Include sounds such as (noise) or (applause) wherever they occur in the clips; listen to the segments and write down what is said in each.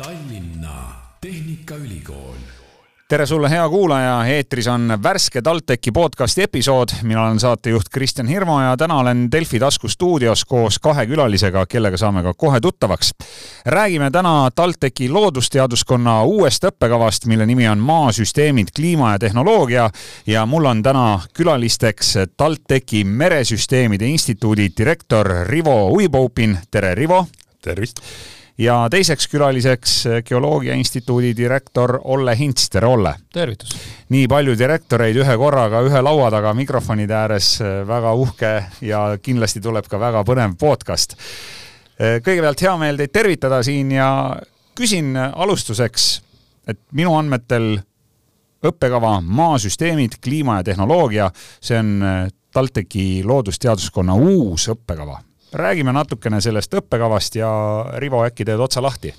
Tallinna Tehnikaülikool tere sulle, hea kuulaja, eetris on värske TalTechi podcasti episood, mina olen saatejuht Kristjan Hirmu ja täna olen Delfi tasku stuudios koos kahe külalisega, kellega saame ka kohe tuttavaks. räägime täna TalTechi loodusteaduskonna uuest õppekavast, mille nimi on Maasüsteemid, kliima ja tehnoloogia ja mul on täna külalisteks TalTechi Meresüsteemide Instituudi direktor Rivo Uiboupin, tere Rivo! tervist! Ja teiseks külaliseks Geoloogia Instituudi direktor Olle Hints, tere Olle! tervitus! nii palju direktoreid ühe korraga ühe laua taga mikrofonide ääres, väga uhke ja kindlasti tuleb ka väga põnev podcast. kõigepealt hea meel teid tervitada siin ja küsin alustuseks, et minu andmetel õppekava Maasüsteemid, kliima ja tehnoloogia, see on TalTechi loodusteaduskonna uus õppekava räägime natukene sellest õppekavast ja Rivo, äkki teed otsa lahti?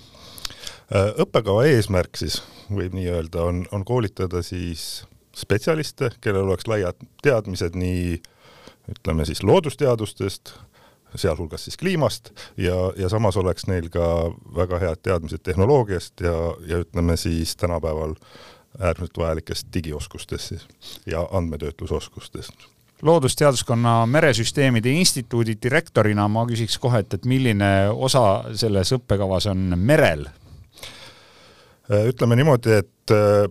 õppekava eesmärk siis, võib nii öelda, on, on koolitada siis spetsialiste, kellel oleks laiad teadmised nii ütleme siis loodusteadustest, sealhulgas siis kliimast ja, ja samas oleks neil ka väga head teadmised tehnoloogiast ja, ja ütleme siis tänapäeval äärmiselt vajalikest digioskustest siis ja andmetöötlusoskustest loodusteaduskonna Meresüsteemide Instituudi direktorina ma küsiks kohe, et, et milline osa selles õppekavas on merel? ütleme niimoodi, et äh,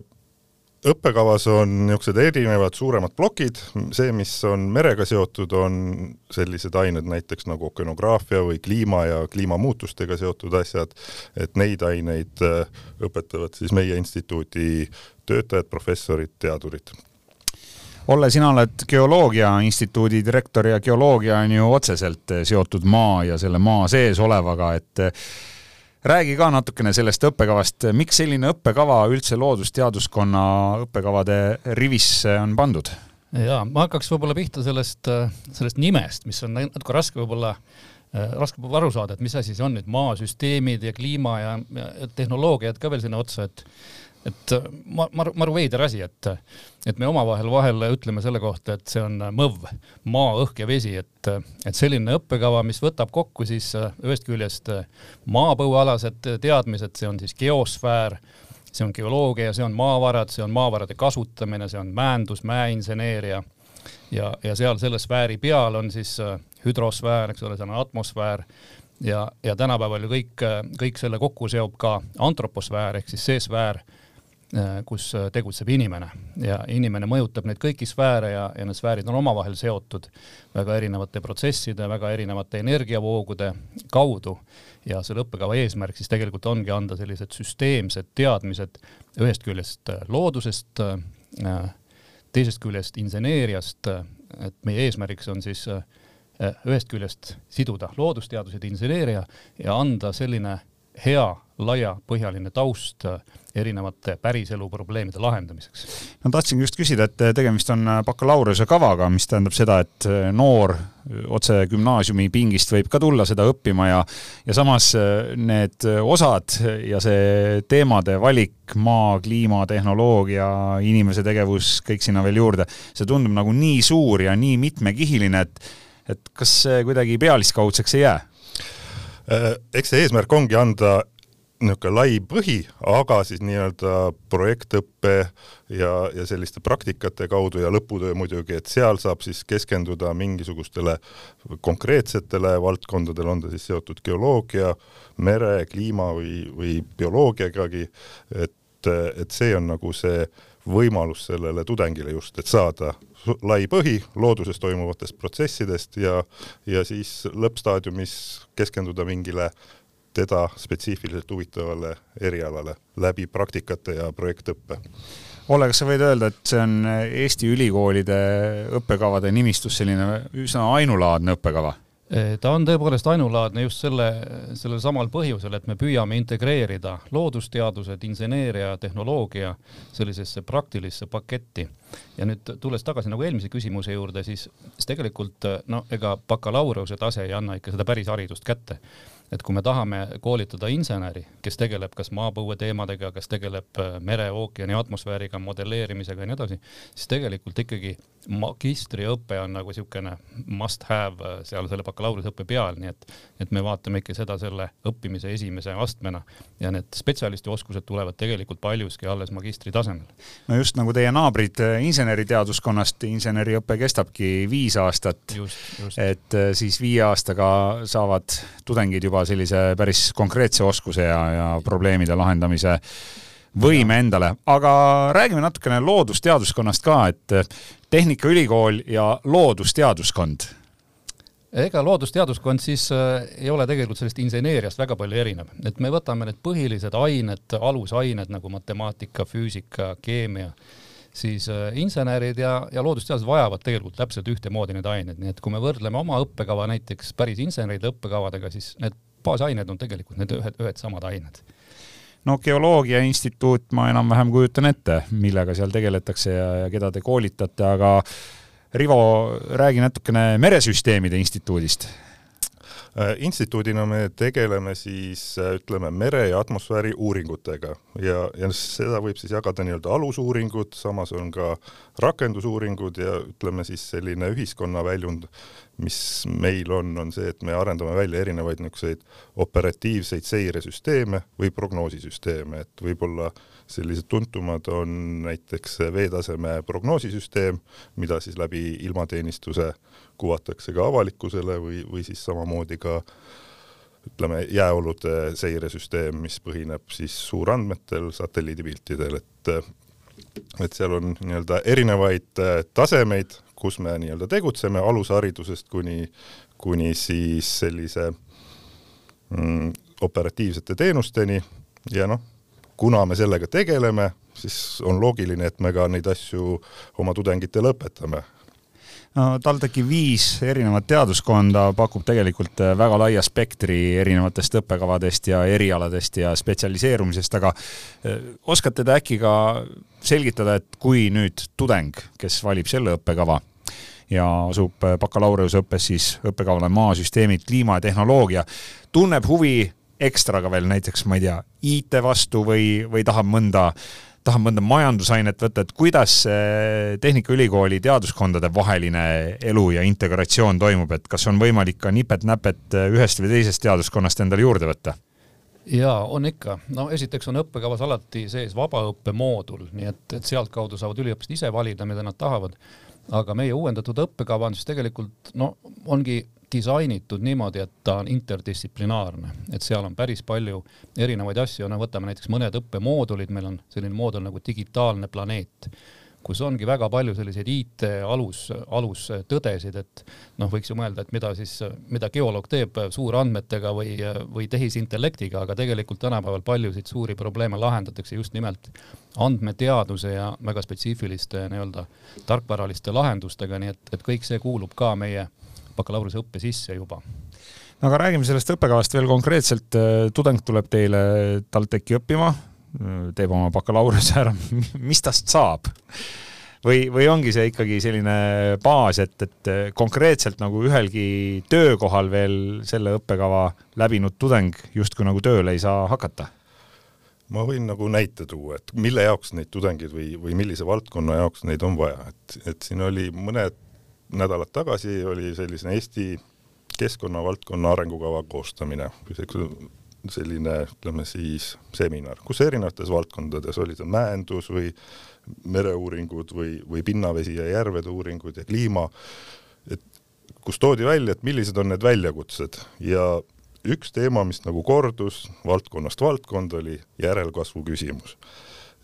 õppekavas on niisugused erinevad suuremad plokid, see, mis on merega seotud, on sellised ained näiteks nagu okeanograafia või kliima ja kliimamuutustega seotud asjad, et neid aineid äh, õpetavad siis meie instituudi töötajad, professorid, teadurid Olle, sina oled Geoloogia Instituudi direktor ja geoloogia on ju otseselt seotud maa ja selle maa sees olevaga, et räägi ka natukene sellest õppekavast, miks selline õppekava üldse loodusteaduskonna õppekavade rivisse on pandud? jaa, ma hakkaks võib-olla pihta sellest, sellest nimest, mis on natuke raske võib-olla raske aru saada, et mis asi see on nüüd maasüsteemid ja kliima ja, ja tehnoloogiad ka veel sinna otsa, et et äh, ma, maru, maru veider asi, et, et me omavahel vahel ütleme selle kohta, et see on mõv, maa, õhk ja vesi, et, et selline õppekava, mis võtab kokku siis äh, ühest küljest äh, maapõuealased teadmised, see on siis geosfäär, see on geoloogia, see on maavarad, see on maavarade kasutamine, see on mäendus, mäeinseneeria ja, ja seal selle sfääri peal on siis hüdrosfäär, eks ole, see on atmosfäär ja, ja tänapäeval ju kõik, kõik selle kokku seob ka antroposfäär ehk siis see sfäär Äh, kus äh, tegutseb inimene ja inimene mõjutab neid kõiki sfääre ja, ja need sfäärid on omavahel seotud väga erinevate protsesside, väga erinevate energiavoogude kaudu. ja selle õppekava eesmärk siis tegelikult ongi anda sellised süsteemsed teadmised ühest küljest äh, loodusest, teisest küljest inseneeriast, et meie eesmärgiks on siis ühest küljest siduda loodusteadused, inseneeria ja anda selline hea laiapõhjaline taust erinevate päriselu probleemide lahendamiseks. no tahtsingi just küsida, et tegemist on bakalaureuse kavaga, mis tähendab seda, et noor otse gümnaasiumi pingist võib ka tulla seda õppima ja ja samas need osad ja see teemade valik, maa, kliima, tehnoloogia, inimese tegevus, kõik sinna veel juurde, see tundub nagu nii suur ja nii mitmekihiline, et et kas see kuidagi pealiskaudseks ei jää? Eks see eesmärk ongi anda niisugune lai põhi, aga siis nii-öelda projektõppe ja, ja selliste praktikate kaudu ja lõputöö muidugi, et seal saab siis keskenduda mingisugustele konkreetsetele valdkondadele, on ta siis seotud geoloogia, mere, kliima või, või bioloogiagagi, et, et see on nagu see võimalus sellele tudengile just, et saada lai põhi looduses toimuvatest protsessidest ja, ja siis lõppstaadiumis keskenduda mingile teda spetsiifiliselt huvitavale erialale läbi praktikate ja projektõppe. Olle, kas sa võid öelda, et see on Eesti ülikoolide õppekavade nimistus selline üsna ainulaadne õppekava? Ta on tõepoolest ainulaadne just selle, sellel samal põhjusel, et me püüame integreerida loodusteadused, inseneeria, tehnoloogia sellisesse praktilisse paketti. Ja nüüd tulles tagasi nagu eelmise küsimuse juurde, siis, siis tegelikult no ega bakalaureuse tase ei anna ikka seda päris haridust kätte et kui me tahame koolitada inseneri, kes tegeleb kas maapõue teemadega, kes tegeleb äh, mere, ookeani atmosfääriga, modelleerimisega ja nii edasi, siis tegelikult ikkagi magistriõpe on nagu niisugune must have äh, seal selle bakalaureuseõppe peal, nii et, et me vaatame ikka seda selle õppimise esimese astmena. Ja need spetsialisti oskused tulevad tegelikult paljuski alles magistri tasemel. no just nagu teie naabrid äh, inseneriteaduskonnast, inseneriõpe kestabki viis aastat, et siis viie aastaga saavad tudengid juba sellise päris konkreetse oskuse ja, ja probleemide lahendamise võime endale, aga räägime natukene loodusteaduskonnast ka, et Tehnikaülikool ja loodusteaduskond. Ega loodusteaduskond siis äh, ei ole tegelikult sellest inseneeriast väga palju erinev, et me võtame need põhilised ained, alusained nagu matemaatika, füüsika, keemia, siis äh, insenerid ja, ja loodusteadlased vajavad tegelikult täpselt ühtemoodi neid aineid, nii et kui me võrdleme oma õppekava näiteks päris inseneride õppekavadega, siis need baasained on tegelikult need ühed, ühed samad ained. No Geoloogia Instituut, ma enam-vähem kujutan ette, millega seal tegeletakse ja, ja keda te koolitate, aga Rivo, räägi natukene Meresüsteemide Instituudist. Äh, instituudina me tegeleme siis äh, ütleme mere ja atmosfääri uuringutega ja, ja seda võib siis jagada nii-öelda alusuuringud, samas on ka rakendusuuringud ja ütleme siis selline ühiskonna väljund, mis meil on, on see, et me arendame välja erinevaid niisuguseid operatiivseid seiresüsteeme või prognoosisüsteeme, et võib-olla sellised tuntumad on näiteks veetaseme prognoosisüsteem, mida siis läbi ilmateenistuse kuvatakse ka avalikkusele või, või siis samamoodi ka ütleme, jääolude seiresüsteem, mis põhineb siis suurandmetel, satelliidipiltidel, et et seal on nii-öelda erinevaid tasemeid, kus me nii-öelda tegutseme, alusharidusest kuni, kuni siis sellise mm, operatiivsete teenusteni. Ja noh, kuna me sellega tegeleme, siis on loogiline, et me ka neid asju oma tudengitele õpetame. No TalTechi viis erinevat teaduskonda pakub tegelikult äh, väga laia spektri erinevatest õppekavadest ja erialadest ja spetsialiseerumisest, aga äh, oskate te äkki ka selgitada, et kui nüüd tudeng, kes valib selle õppekava ja asub äh, bakalaureuseõppes siis õppekavale maasüsteemid, kliima ja tehnoloogia, tunneb huvi ekstraga veel näiteks, ma ei tea, IT vastu või, või tahab mõnda äh, tahan mõnda majandusainet võtta, et kuidas Tehnikaülikooli teaduskondade vaheline elu ja integratsioon toimub, et kas on võimalik ka nipet-näpet ühest või teisest teaduskonnast endale juurde võtta? jaa, on ikka. no esiteks on õppekavas alati sees vabaõppe moodul, nii et, et sealtkaudu saavad üliõpilased ise valida, mida nad tahavad. Aga meie uuendatud õppekava on siis tegelikult no ongi disainitud niimoodi, et ta on interdistsiplinaarne, et seal on päris palju erinevaid asju, no võtame näiteks mõned õppemoodulid, meil on selline moodul nagu digitaalne planeet, kus ongi väga palju selliseid IT alus, alustõdesid, et noh, võiks ju mõelda, et mida siis, mida geoloog teeb suurandmetega või, või tehisintellektiga, aga tegelikult tänapäeval paljusid suuri probleeme lahendatakse just nimelt andmeteaduse ja väga spetsiifiliste nii-öelda tarkvaraliste lahendustega, nii et, et kõik see kuulub ka meie bakalaureuseõppe sisse juba. no aga räägime sellest õppekavast veel konkreetselt, tudeng tuleb teile TalTechi õppima, teeb oma bakalaureuse ära, mis tast saab? või, või ongi see ikkagi selline baas, et, et konkreetselt nagu ühelgi töökohal veel selle õppekava läbinud tudeng justkui nagu tööle ei saa hakata? ma võin nagu näite tuua, et mille jaoks neid tudengeid või, või millise valdkonna jaoks neid on vaja, et, et siin oli mõned nädalat tagasi oli selline Eesti keskkonnavaldkonna arengukava koostamine, selline, ütleme siis seminar, kus erinevates valdkondades oli see mäendus või mereuuringud või, või pinnavesi ja järvede uuringud ja kliima, et kus toodi välja, et millised on need väljakutsed. Ja üks teema, mis nagu kordus valdkonnast valdkonda, oli järelkasvu küsimus.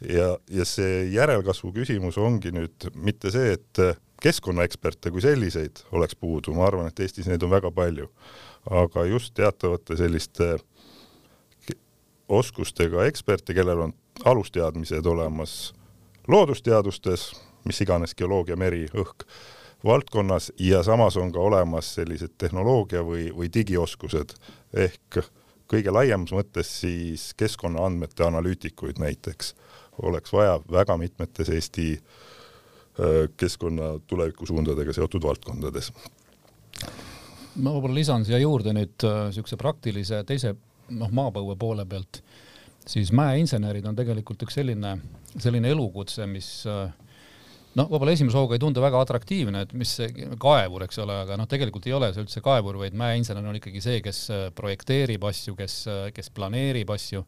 ja, ja see järelkasvu küsimus ongi nüüd mitte see, et keskkonnaeksperte kui selliseid oleks puudu, ma arvan, et Eestis neid on väga palju, aga just teatavate selliste oskustega eksperte, kellel on alusteadmised olemas loodusteadustes, mis iganes geoloogia, meri, õhk, valdkonnas ja samas on ka olemas sellised tehnoloogia või, või digioskused ehk kõige laiemas mõttes siis keskkonnaandmete analüütikuid näiteks oleks vaja väga mitmetes Eesti keskkonna tulevikusuundadega seotud valdkondades. ma võib-olla lisan siia juurde nüüd niisuguse praktilise teise noh, maapõue poole pealt, siis mäeinsenerid on tegelikult üks selline, selline elukutse, mis noh, võib-olla esimese hooga ei tundu väga atraktiivne, et mis see kaevur, eks ole, aga noh, tegelikult ei ole see üldse kaevur, vaid mäeinsener on ikkagi see, kes projekteerib asju, kes, kes planeerib asju,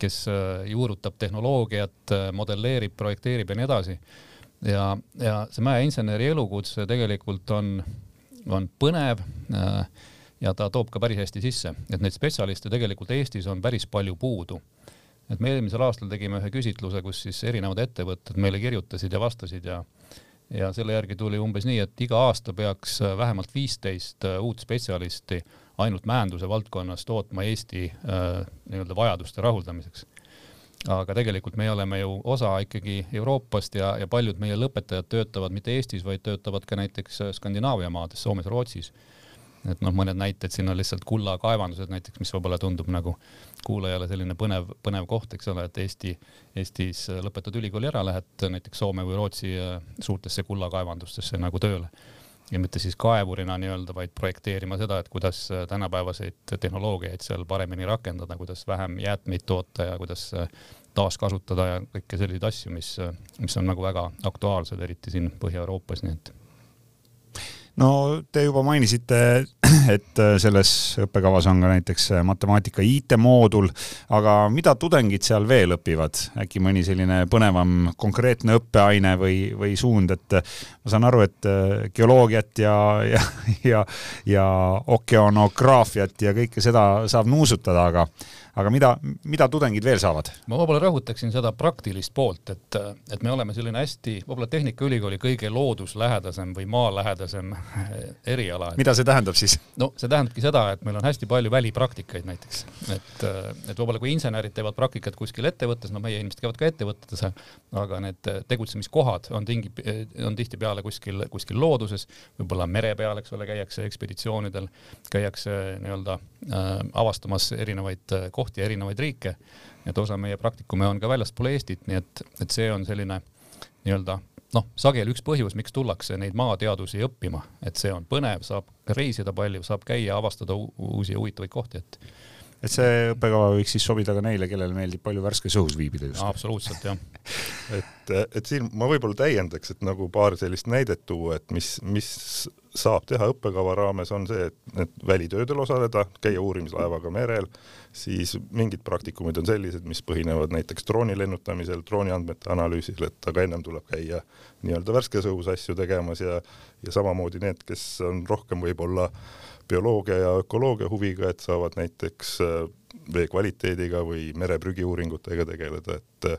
kes juurutab tehnoloogiat, modelleerib, projekteerib ja nii edasi. ja, ja see mäeinseneri elukutse tegelikult on, on põnev äh, ja ta toob ka päris hästi sisse, et neid spetsialiste tegelikult Eestis on päris palju puudu. et me eelmisel aastal tegime ühe küsitluse, kus siis erinevad ettevõtted meile kirjutasid ja vastasid ja ja selle järgi tuli umbes nii, et iga aasta peaks vähemalt viisteist äh, uut spetsialisti ainult mäenduse valdkonnas tootma Eesti äh, nii-öelda vajaduste rahuldamiseks. aga tegelikult me oleme ju osa ikkagi Euroopast ja, ja paljud meie lõpetajad töötavad mitte Eestis, vaid töötavad ka näiteks Skandinaavia maades, Soomes, Rootsis et noh, mõned näited siin on lihtsalt kullakaevandused näiteks, mis võib-olla tundub nagu kuulajale selline põnev, põnev koht, eks ole, et Eesti, Eestis lõpetad ülikooli ära, lähed näiteks Soome või Rootsi äh, suurtesse kullakaevandustesse nagu tööle. Ja mitte siis kaevurina nii-öelda, vaid projekteerima seda, et kuidas äh, tänapäevaseid tehnoloogiaid seal paremini rakendada, kuidas vähem jäätmeid toota ja kuidas äh, taaskasutada ja kõiki selliseid asju, mis, mis on nagu väga aktuaalsed, eriti siin Põhja-Euroopas, nii et no te juba mainisite, (clears throat) et selles õppekavas on ka näiteks matemaatika IT-moodul, aga mida tudengid seal veel õpivad, äkki mõni selline põnevam konkreetne õppeaine või, või suund, et ma saan aru, et geoloogiat ja, (laughs) ja, ja, ja okeanograafiat ja kõike seda saab nuusutada, aga aga mida, mida tudengid veel saavad? ma võib-olla rõhutaksin seda praktilist poolt, et, et me oleme selline hästi, võib-olla Tehnikaülikooli kõige looduslähedasem või maalähedasem (laughs) eriala. mida see tähendab siis? no see tähendabki seda, et meil on hästi palju välipraktikaid näiteks, et, et võib-olla kui insenerid teevad praktikat kuskil ettevõttes, no meie inimesed käivad ka ettevõtetes, aga need tegutsemiskohad on tingi, on tihtipeale kuskil, kuskil looduses, võib-olla mere peal, eks ole, käiakse ekspeditsioonidel, käiakse nii-öelda äh, avastamas erinevaid kohti ja erinevaid riike. et osa meie praktikume on ka väljaspool Eestit, nii et, et see on selline nii-öelda noh, sageli üks põhjus, miks tullakse neid maateadusi õppima, et see on põnev, saab reisida palju, saab käia, avastada uusi huvitavaid kohti, et et see õppekava võiks siis sobida ka neile, kellele meeldib palju värskes õhus viibida just. absoluutselt, jah (laughs) et, et siin ma võib-olla täiendaks, et nagu paar sellist näidet tuua, et mis, mis saab teha õppekava raames, on see, et, et välitöödel osaleda, käia uurimislaevaga merel, siis mingid praktikumid on sellised, mis põhinevad näiteks drooni lennutamisel, drooniandmete analüüsil, et aga ennem tuleb käia nii-öelda värskes õhus asju tegemas ja ja samamoodi need, kes on rohkem võib-olla bioloogia ja ökoloogia huviga, et saavad näiteks äh, vee kvaliteediga või mereprügi uuringutega tegeleda, et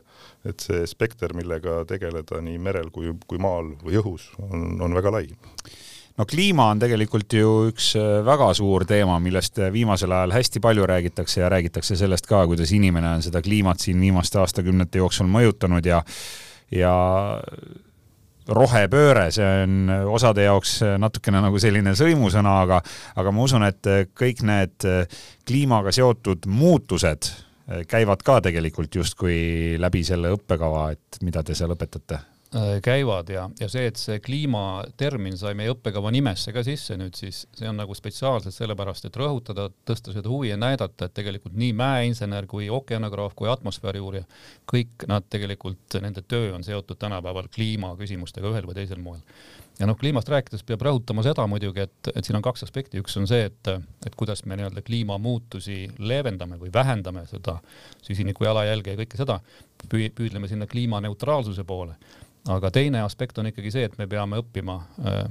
et see spekter, millega tegeleda nii merel kui, kui maal või õhus, on, on väga lai. No kliima on tegelikult ju üks äh, väga suur teema, millest äh, viimasel ajal hästi palju räägitakse ja räägitakse sellest ka, kuidas inimene on seda kliimat siin viimaste aastakümnete jooksul mõjutanud ja ja rohepööre, see on osade jaoks natukene nagu selline sõimusõna, aga aga ma usun, et kõik need kliimaga seotud muutused käivad ka tegelikult justkui läbi selle õppekava, et mida te seal õpetate käivad ja, ja see, et see kliimatermin sai meie õppekava nimesse ka sisse nüüd, siis see on nagu spetsiaalselt sellepärast, et rõhutada, tõsta seda huvi ja näidata, et tegelikult nii mäeinsener kui ookeanograaf kui atmosfääriuurija, kõik nad tegelikult, nende töö on seotud tänapäeval kliimaküsimustega ühel või teisel moel. ja noh, kliimast rääkides peab rõhutama seda muidugi, et, et siin on kaks aspekti, üks on see, et, et kuidas me nii-öelda kliimamuutusi leevendame või vähendame seda süsiniku jalajälge ja kõike seda, püüdleme sinna kliimaneutraalsuse poole aga teine aspekt on ikkagi see, et me peame õppima äh,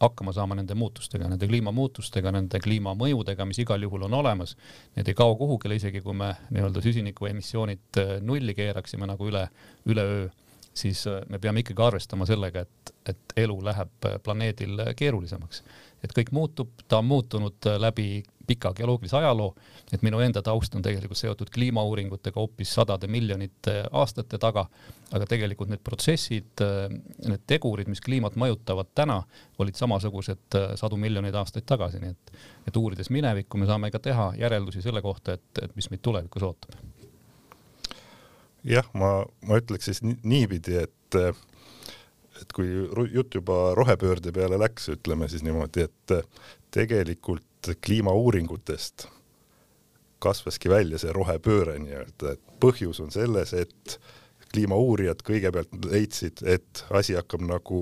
hakkama saama nende muutustega, nende kliimamuutustega, nende kliimamõjudega, mis igal juhul on olemas. Need ei kao kuhugile, isegi kui me nii-öelda süsinikuemissioonid äh, nulli keeraksime nagu üle, üleöö, siis äh, me peame ikkagi arvestama sellega, et, et elu läheb äh, planeedil keerulisemaks. et kõik muutub, ta on muutunud läbi pika geoloogilise ajaloo, et minu enda taust on tegelikult seotud kliimauuringutega hoopis sadade miljonite aastate taga, aga tegelikult need protsessid, need tegurid, mis kliimat mõjutavad täna, olid samasugused sadu miljoneid aastaid tagasi, nii et, et uurides minevikku, me saame ka teha järeldusi selle kohta, et, et mis meid tulevikus ootab. jah, ma, ma ütleks siis niipidi, et et kui jutt juba rohepöörde peale läks, ütleme siis niimoodi, et tegelikult kliimauuringutest kasvaski välja see rohepööre nii-öelda, et põhjus on selles, et kliimauurijad kõigepealt leidsid, et asi hakkab nagu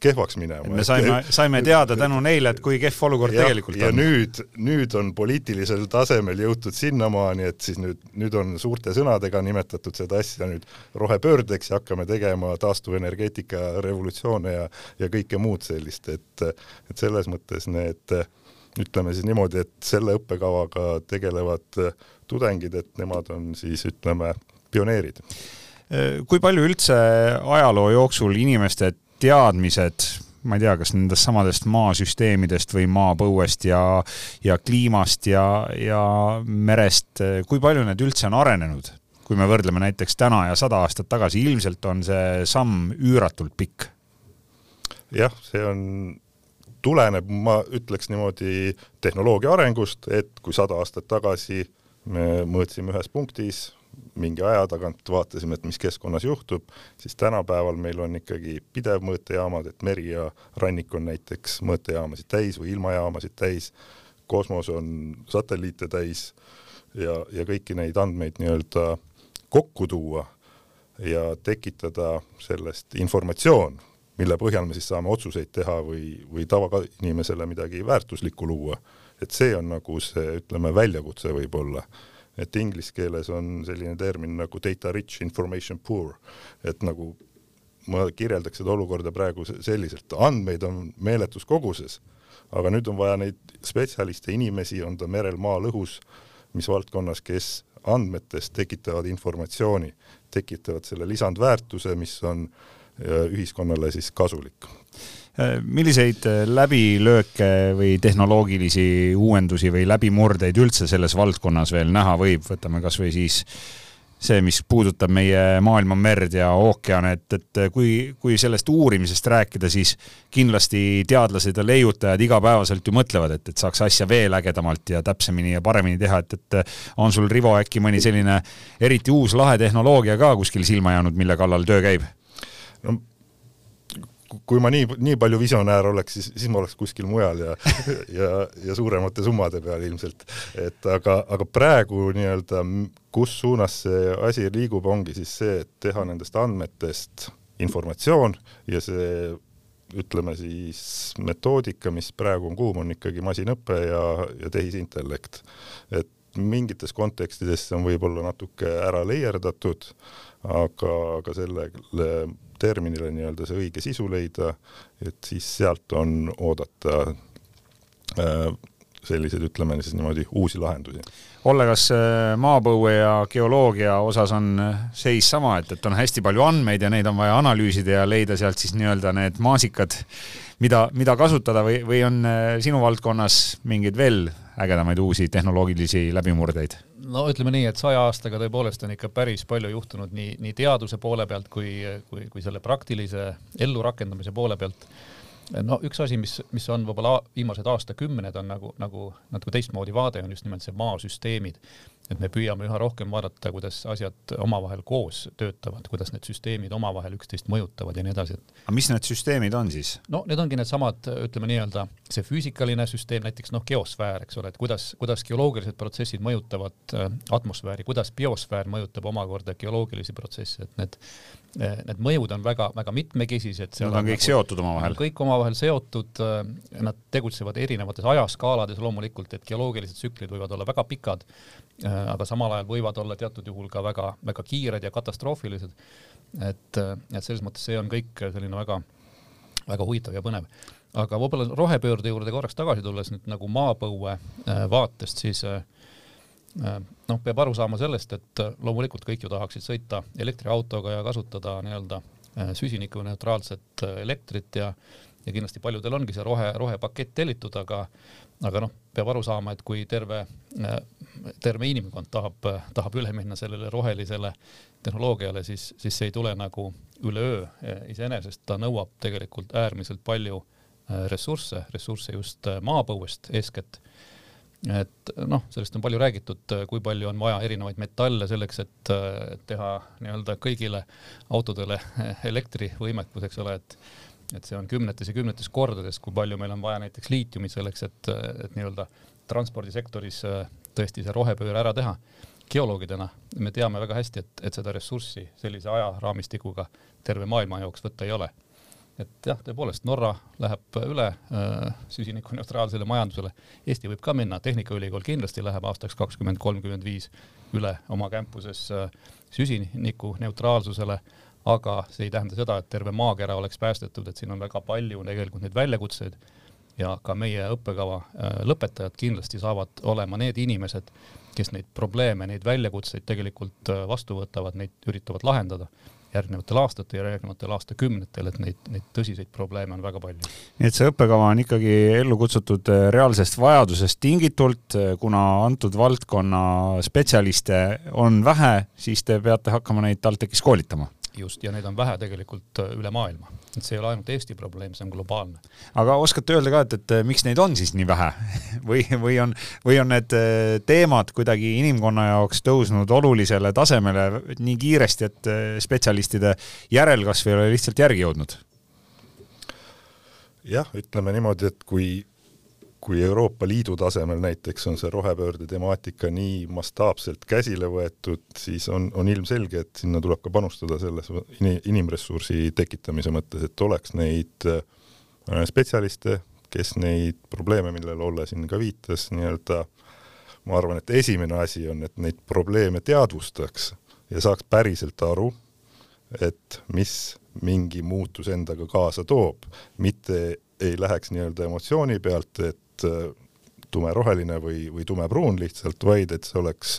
kehvaks minema. me saime, saime teada tänu neile, et kui kehv olukord ja, tegelikult ja on. ja nüüd, nüüd on poliitilisel tasemel jõutud sinnamaani, et siis nüüd, nüüd on suurte sõnadega nimetatud seda asja nüüd rohepöördeks ja hakkame tegema taastuvenergeetika revolutsioone ja, ja kõike muud sellist, et, et selles mõttes need ütleme siis niimoodi, et selle õppekavaga tegelevad tudengid, et nemad on siis ütleme, pioneerid. kui palju üldse ajaloo jooksul inimeste teadmised, ma ei tea, kas nendest samadest maasüsteemidest või maapõuest ja, ja kliimast ja, ja merest, kui palju need üldse on arenenud? kui me võrdleme näiteks täna ja sada aastat tagasi, ilmselt on see samm üüratult pikk. jah, see on, tuleneb, ma ütleks niimoodi, tehnoloogia arengust, et kui sada aastat tagasi me mõõtsime ühes punktis mingi aja tagant vaatasime, et mis keskkonnas juhtub, siis tänapäeval meil on ikkagi pidev mõõtejaamad, et meri ja rannik on näiteks mõõtejaamasid täis või ilmajaamasid täis, kosmos on satelliite täis ja, ja kõiki neid andmeid nii-öelda kokku tuua ja tekitada sellest informatsioon, mille põhjal me siis saame otsuseid teha või, või tavainimesele midagi väärtuslikku luua. et see on nagu see, ütleme, väljakutse võib-olla. Et inglise keeles on selline termin nagu data rich, information poor, et nagu ma kirjeldaks seda olukorda praegu selliselt, andmeid on meeletus koguses, aga nüüd on vaja neid spetsialiste, inimesi, on ta merel, maal, õhus, mis valdkonnas, kes andmetest tekitavad informatsiooni, tekitavad selle lisandväärtuse, mis on äh, ühiskonnale siis kasulik milliseid läbilööke või tehnoloogilisi uuendusi või läbimurdeid üldse selles valdkonnas veel näha võib, võtame kas või siis see, mis puudutab meie maailma merd ja ookeane, et, et kui, kui sellest uurimisest rääkida, siis kindlasti teadlased ja leiutajad igapäevaselt ju mõtlevad, et, et saaks asja veel ägedamalt ja täpsemini ja paremini teha, et, et on sul, Rivo, äkki mõni selline eriti uus lahe tehnoloogia ka kuskil silma jäänud, mille kallal töö käib? No kui ma nii, nii palju visionäär oleks, siis, siis ma oleks kuskil mujal ja (laughs) ja, ja suuremate summade peal ilmselt. et aga, aga praegu nii-öelda, kus suunas see asi liigub, ongi siis see, et teha nendest andmetest informatsioon ja see ütleme siis metoodika, mis praegu on kuum, on ikkagi masinõpe ja, ja tehisintellekt. et mingites kontekstides see on võib-olla natuke ära leierdatud, aga, aga sellele terminile nii-öelda see õige sisu leida, et siis sealt on oodata äh, selliseid, ütleme siis niimoodi, uusi lahendusi. Olle, kas äh, maapõue ja geoloogia osas on äh, seis sama, et, et on hästi palju andmeid ja neid on vaja analüüsida ja leida sealt siis nii-öelda need maasikad, mida, mida kasutada või, või on sinu valdkonnas mingeid veel ägedamaid uusi tehnoloogilisi läbimurdeid? no ütleme nii, et saja aastaga tõepoolest on ikka päris palju juhtunud nii, nii teaduse poole pealt kui, kui, kui selle praktilise ellurakendamise poole pealt. No üks asi, mis, mis on võib-olla viimased aastakümned on nagu, nagu natuke teistmoodi vaade, on just nimelt see maasüsteemid et me püüame üha rohkem vaadata, kuidas asjad omavahel koos töötavad, kuidas need süsteemid omavahel üksteist mõjutavad ja nii edasi. aga mis need süsteemid on siis? no need ongi needsamad, ütleme nii-öelda see füüsikaline süsteem, näiteks noh, geosfäär, eks ole, et kuidas, kuidas geoloogilised protsessid mõjutavad äh, atmosfääri, kuidas biosfäär mõjutab omakorda geoloogilisi protsesse, et need äh, need mõjud on väga-väga mitmekesised. Nad on kõik nagu, seotud omavahel? kõik omavahel seotud, äh, nad tegutsevad erinevates ajaskaalades loomulikult, et geoloogilised tsüklid võivad olla väga pikad aga samal ajal võivad olla teatud juhul ka väga-väga kiired ja katastroofilised. et, äh, et selles mõttes see on kõik selline väga, väga huvitav ja põnev. aga võib-olla rohepöörde juurde korraks tagasi tulles nüüd nagu maapõue äh, vaatest, siis noh, peab aru saama sellest, et loomulikult kõik ju tahaksid sõita elektriautoga ja kasutada nii-öelda süsinikuneutraalset elektrit ja ja kindlasti paljudel ongi see rohe, rohepakett tellitud, aga aga noh, peab aru saama, et kui terve, terve inimkond tahab, tahab üle minna sellele rohelisele tehnoloogiale, siis, siis see ei tule nagu üleöö iseenesest, ta nõuab tegelikult äärmiselt palju äh, ressursse, ressursse just äh, maapõuest eeskätt. et noh, sellest on palju räägitud, kui palju on vaja erinevaid metalle selleks, et teha nii-öelda kõigile autodele elektrivõimekus, eks ole, et et see on kümnetes ja kümnetes kordades, kui palju meil on vaja näiteks liitiumit selleks, et, et nii-öelda transpordisektoris tõesti see rohepööre ära teha. geoloogidena me teame väga hästi, et, et seda ressurssi sellise ajaraamistikuga terve maailma jaoks võtta ei ole et jah, tõepoolest Norra läheb üle äh, süsinikuneutraalsele majandusele. Eesti võib ka minna, Tehnikaülikool kindlasti läheb aastaks kakskümmend kolmkümmend viis üle oma campuses äh, süsinikuneutraalsusele, aga see ei tähenda seda, et terve maakera oleks päästetud, et siin on väga palju tegelikult neid väljakutseid ja ka meie õppekava äh, lõpetajad kindlasti saavad olema need inimesed, kes neid probleeme, neid väljakutseid tegelikult äh, vastu võtavad, neid üritavad lahendada järgnevatel aastatel ja järgnevatel aastakümnetel, et neid, neid tõsiseid probleeme on väga palju. nii et see õppekava on ikkagi ellu kutsutud äh, reaalsest vajadusest tingitult, kuna antud valdkonna spetsialiste on vähe, siis te peate hakkama neid TalTechis koolitama just, ja neid on vähe tegelikult äh, üle maailma. et see ei ole ainult Eesti probleem, see on globaalne. aga oskate öelda ka, et, et miks neid on siis nii vähe (laughs) või, või on, või on need äh, teemad kuidagi inimkonna jaoks tõusnud olulisele tasemele nii kiiresti, et äh, spetsialistide järelkasv ei ole lihtsalt järgi jõudnud? jah, ütleme niimoodi, et kui kui Euroopa Liidu tasemel näiteks on see rohepöörde temaatika nii mastaapselt käsile võetud, siis on, on ilmselge, et sinna tuleb ka panustada selles inimressursi tekitamise mõttes, et oleks neid äh, spetsialiste, kes neid probleeme, millele Olle siin ka viitas, nii-öelda ma arvan, et esimene asi on, et neid probleeme teadvustaks ja saaks päriselt aru, et mis mingi muutus endaga kaasa toob, mitte ei läheks nii-öelda emotsiooni pealt, et Äh, tumeroheline või, või tumepruun lihtsalt, vaid et see oleks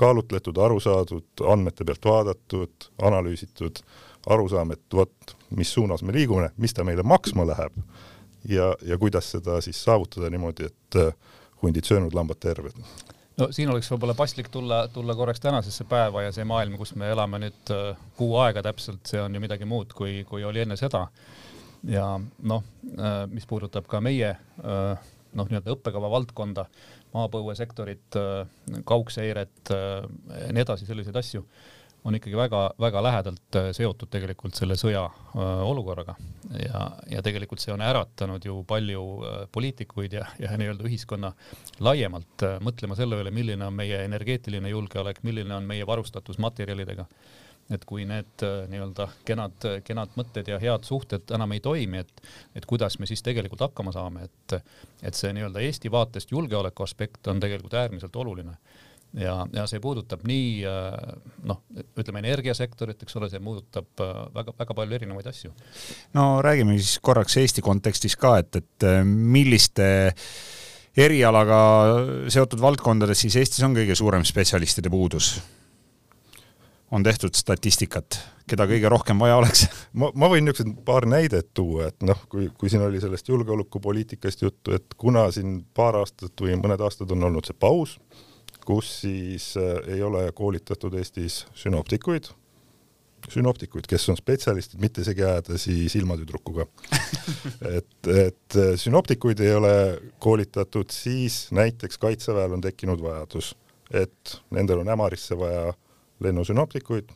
kaalutletud, aru saadud, andmete pealt vaadatud, analüüsitud, arusaam, et vot, mis suunas me liigume, mis ta meile maksma läheb ja, ja kuidas seda siis saavutada niimoodi, et äh, hundid söönud, lambad terved no siin oleks võib-olla paslik tulla, tulla korraks tänasesse päeva ja see maailm, kus me elame nüüd äh, kuu aega täpselt, see on ju midagi muud, kui, kui oli enne seda. ja noh, mis puudutab ka meie äh, noh, nii-öelda õppekava valdkonda, maapõuesektorit, äh, kaugseiret äh, ja nii edasi, selliseid asju, on ikkagi väga-väga lähedalt äh, seotud tegelikult selle sõja olukorraga. Ja, ja tegelikult see on äratanud ju palju poliitikuid ja, ja nii-öelda ühiskonna laiemalt mõtlema selle üle, milline on meie energeetiline julgeolek, milline on meie varustatus materjalidega et kui need äh, nii-öelda kenad, kenad mõtted ja head suhted enam ei toimi, et, et kuidas me siis tegelikult hakkama saame, et, et see nii-öelda Eesti vaatest julgeoleku aspekt on tegelikult äärmiselt oluline ja, ja see puudutab nii äh, noh, ütleme energiasektorit, eks ole, see puudutab väga-väga äh, palju erinevaid asju. no räägime siis korraks Eesti kontekstis ka, et, et milliste erialaga seotud valdkondades siis Eestis on kõige suurem spetsialistide puudus? On tehtud statistikat, keda kõige rohkem vaja oleks? ma, ma võin niisugused paar näidet tuua, et noh, kui, kui siin oli sellest julgeolekupoliitikast juttu, et kuna siin paar aastat või mõned aastad on olnud see paus, kus siis äh, ei ole koolitatud Eestis sünoptikuid, sünoptikuid, kes on spetsialistid, mitte isegi ajada siis ilmatüdrukuga (laughs) et, et äh, sünoptikuid ei ole koolitatud, siis näiteks Kaitseväel on tekkinud vajadus, et nendel on Ämarisse vaja lennusünoptikuid,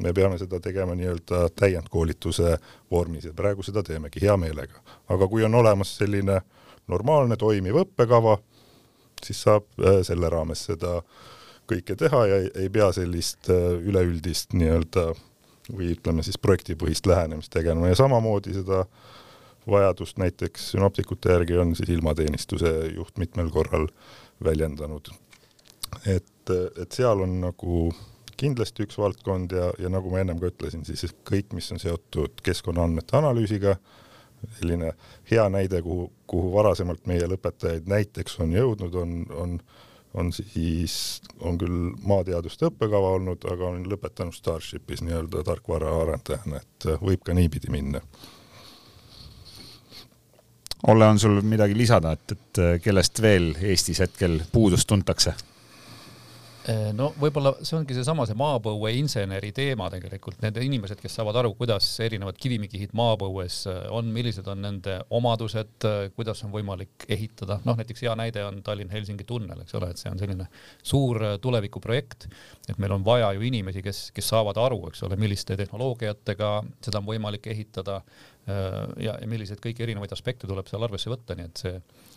me peame seda tegema nii-öelda täiendkoolituse vormis ja praegu seda teemegi hea meelega. aga kui on olemas selline normaalne toimiv õppekava, siis saab äh, selle raames seda kõike teha ja ei, ei pea sellist äh, üleüldist nii-öelda või ütleme siis projektipõhist lähenemist tegema ja samamoodi seda vajadust näiteks sünoptikute järgi on siis ilmateenistuse juht mitmel korral väljendanud. et, et seal on nagu kindlasti üks valdkond ja, ja nagu ma ennem ka ütlesin, siis kõik, mis on seotud keskkonnaandmete analüüsiga, selline hea näide, kuhu, kuhu varasemalt meie lõpetajaid näiteks on jõudnud, on, on, on siis, on küll maateaduste õppekava olnud, aga on lõpetanud Starshipis nii-öelda tarkvaraarendajana, et võib ka niipidi minna. Olle, on sul midagi lisada, et, et kellest veel Eestis hetkel puudust tuntakse? Eh, no võib-olla see ongi seesama see maapõueinseneri teema tegelikult, need inimesed, kes saavad aru, kuidas erinevad kivimikihid maapõues eh, on, millised on nende omadused, eh, kuidas on võimalik ehitada, noh näiteks hea näide on Tallinn-Helsingi tunnel, eks ole, et see on selline suur tulevikuprojekt, et meil on vaja ju inimesi, kes, kes saavad aru, eks ole, milliste tehnoloogiatega seda on võimalik ehitada ja, ja milliseid kõiki erinevaid aspekte tuleb seal arvesse võtta, nii et see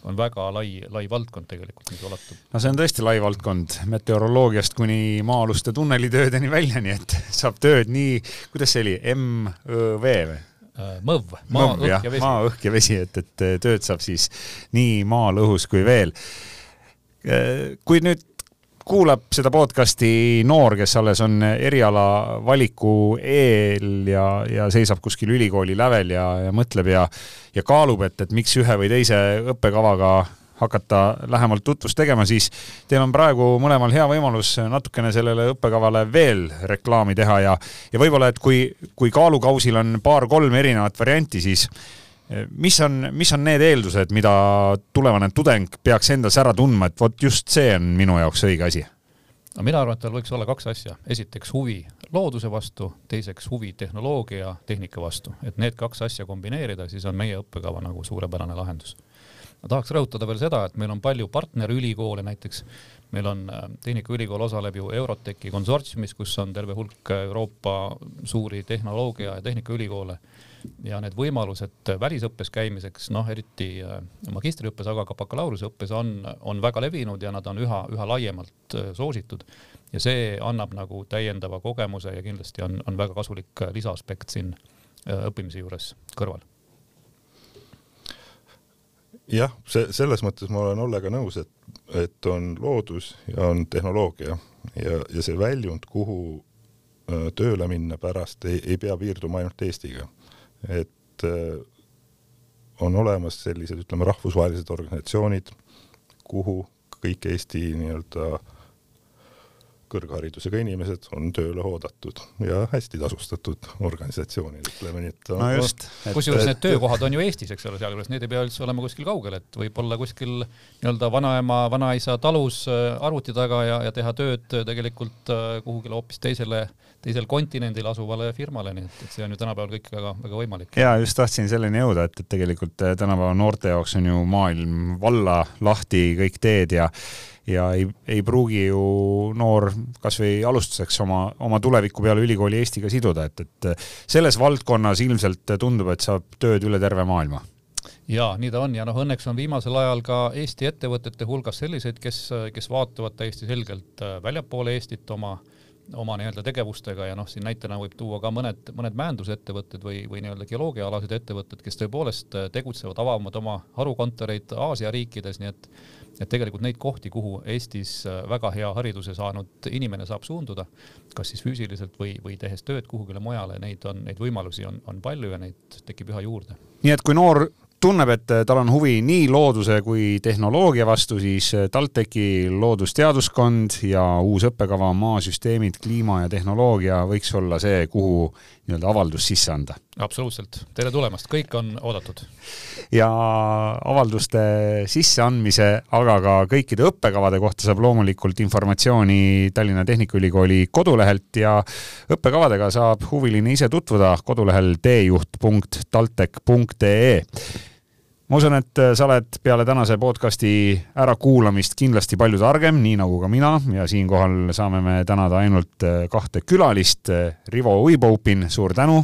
on väga lai, lai valdkond tegelikult, mis ulatub. no see on tõesti lai valdkond, meteoroloogiast kuni maa-aluste tunnelitöödeni välja, nii et saab tööd nii, kuidas see oli, M-Ö-V või? Äh, mõv, maa, õhk ja vesi. maa, õhk ja vesi, et, et tööd saab siis nii maal, õhus kui veel. Äh, kui nüüd kuulab seda podcast'i noor, kes alles on eriala valiku eel ja, ja seisab kuskil ülikooli lävel ja, ja mõtleb ja, ja kaalub, et, et miks ühe või teise õppekavaga hakata lähemalt tutvust tegema, siis teil on praegu mõlemal hea võimalus natukene sellele õppekavale veel reklaami teha ja, ja võib-olla, et kui, kui kaalukausil on paar-kolm erinevat varianti, siis mis on, mis on need eeldused, mida tulevane tudeng peaks endas ära tundma, et vot just see on minu jaoks õige asi? no mina arvan, et tal võiks olla kaks asja, esiteks huvi looduse vastu, teiseks huvi tehnoloogia, tehnika vastu, et need kaks asja kombineerida, siis on meie õppekava nagu suurepärane lahendus. ma tahaks rõhutada veel seda, et meil on palju partnerülikoole, näiteks meil on äh, Tehnikaülikool osaleb ju Eurotechi konsortsiumis, kus on terve hulk Euroopa suuri tehnoloogia ja tehnikaülikoole ja need võimalused välisõppes käimiseks, noh, eriti äh, magistriõppes, aga ka bakalaureuseõppes on, on väga levinud ja nad on üha, üha laiemalt äh, soositud. ja see annab nagu täiendava kogemuse ja kindlasti on, on väga kasulik lisaaspekt siin äh, õppimise juures kõrval. jah, see, selles mõttes ma olen Ollega nõus, et, et on loodus ja on tehnoloogia ja, ja see väljund, kuhu tööle minna pärast ei, ei pea piirduma ainult Eestiga et äh, on olemas sellised, ütleme, rahvusvahelised organisatsioonid, kuhu kõik Eesti nii-öelda kõrgharidusega inimesed on tööle oodatud ja hästi tasustatud organisatsioonid, ütleme nii, et no just. kusjuures need töökohad on ju Eestis, eks ole, sealjuures need ei pea üldse olema kuskil kaugel, et võib-olla kuskil nii-öelda vanaema, vanaisa talus äh, arvuti taga ja, ja teha tööd tegelikult äh, kuhugile hoopis teisele teisel kontinendil asuvale firmale, nii et, et see on ju tänapäeval kõik väga, väga võimalik. ja just tahtsin selleni jõuda, et, et tegelikult äh, tänapäeva noorte jaoks on ju maailm valla lahti, kõik teed ja ja ei, ei pruugi ju noor kasvõi alustuseks oma, oma tuleviku peale ülikooli Eestiga siduda, et, et selles valdkonnas ilmselt tundub, et saab tööd üle terve maailma. Ja nii ta on ja noh, õnneks on viimasel ajal ka Eesti ettevõtete hulgas selliseid, kes, kes vaatavad täiesti selgelt äh, väljapoole Eestit oma äh, oma nii-öelda tegevustega ja noh, siin näitena võib tuua ka mõned, mõned mäendusettevõtted või, või nii-öelda geoloogiaalased ettevõtted, kes tõepoolest äh, tegutsevad, avavad oma harukontoreid Aasia riikides, nii et et tegelikult neid kohti, kuhu Eestis äh, väga hea hariduse saanud inimene saab suunduda, kas siis füüsiliselt või, või tehes tööd kuhugile mujale, neid on, neid võimalusi on, on palju ja neid tekib üha juurde. nii et kui noor tunneb, et äh, tal on huvi nii looduse kui tehnoloogia vastu, siis äh, TalTechi loodusteaduskond ja uus õppekava Maasüsteemid, kliima ja tehnoloogia võiks olla see, kuhu nii-öelda avaldus sisse anda. absoluutselt, tere tulemast, kõik on oodatud. ja avalduste sisseandmise, aga ka kõikide õppekavade kohta saab loomulikult informatsiooni Tallinna Tehnikaülikooli kodulehelt ja õppekavadega saab huviline ise tutvuda kodulehel teejuht.taltech.ee ma usun, et äh, sa oled peale tänase podcasti ärakuulamist kindlasti palju targem, nii nagu ka mina ja siinkohal saame me tänada ainult äh, kahte külalist. Äh, Rivo Uiboupin, suur tänu.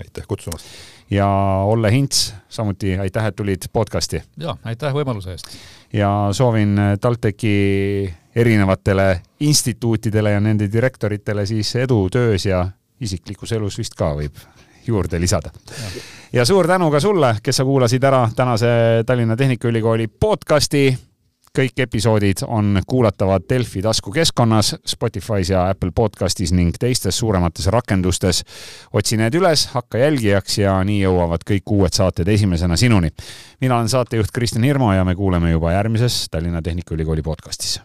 aitäh kutsumast. ja Olle Hints, samuti aitäh, et tulid podcasti. ja aitäh võimaluse eest. ja soovin TalTechi erinevatele instituutidele ja nende direktoritele siis edu töös ja isiklikus elus vist ka võib juurde lisada. ja suur tänu ka sulle, kes sa kuulasid ära tänase Tallinna Tehnikaülikooli podcasti kõik episoodid on kuulatavad Delfi taskukeskkonnas, Spotify's ja Apple podcastis ning teistes suuremates rakendustes. otsi need üles, hakka jälgijaks ja nii jõuavad kõik uued saated esimesena sinuni. mina olen saatejuht Kristjan Hirmu ja me kuuleme juba järgmises Tallinna Tehnikaülikooli podcastis.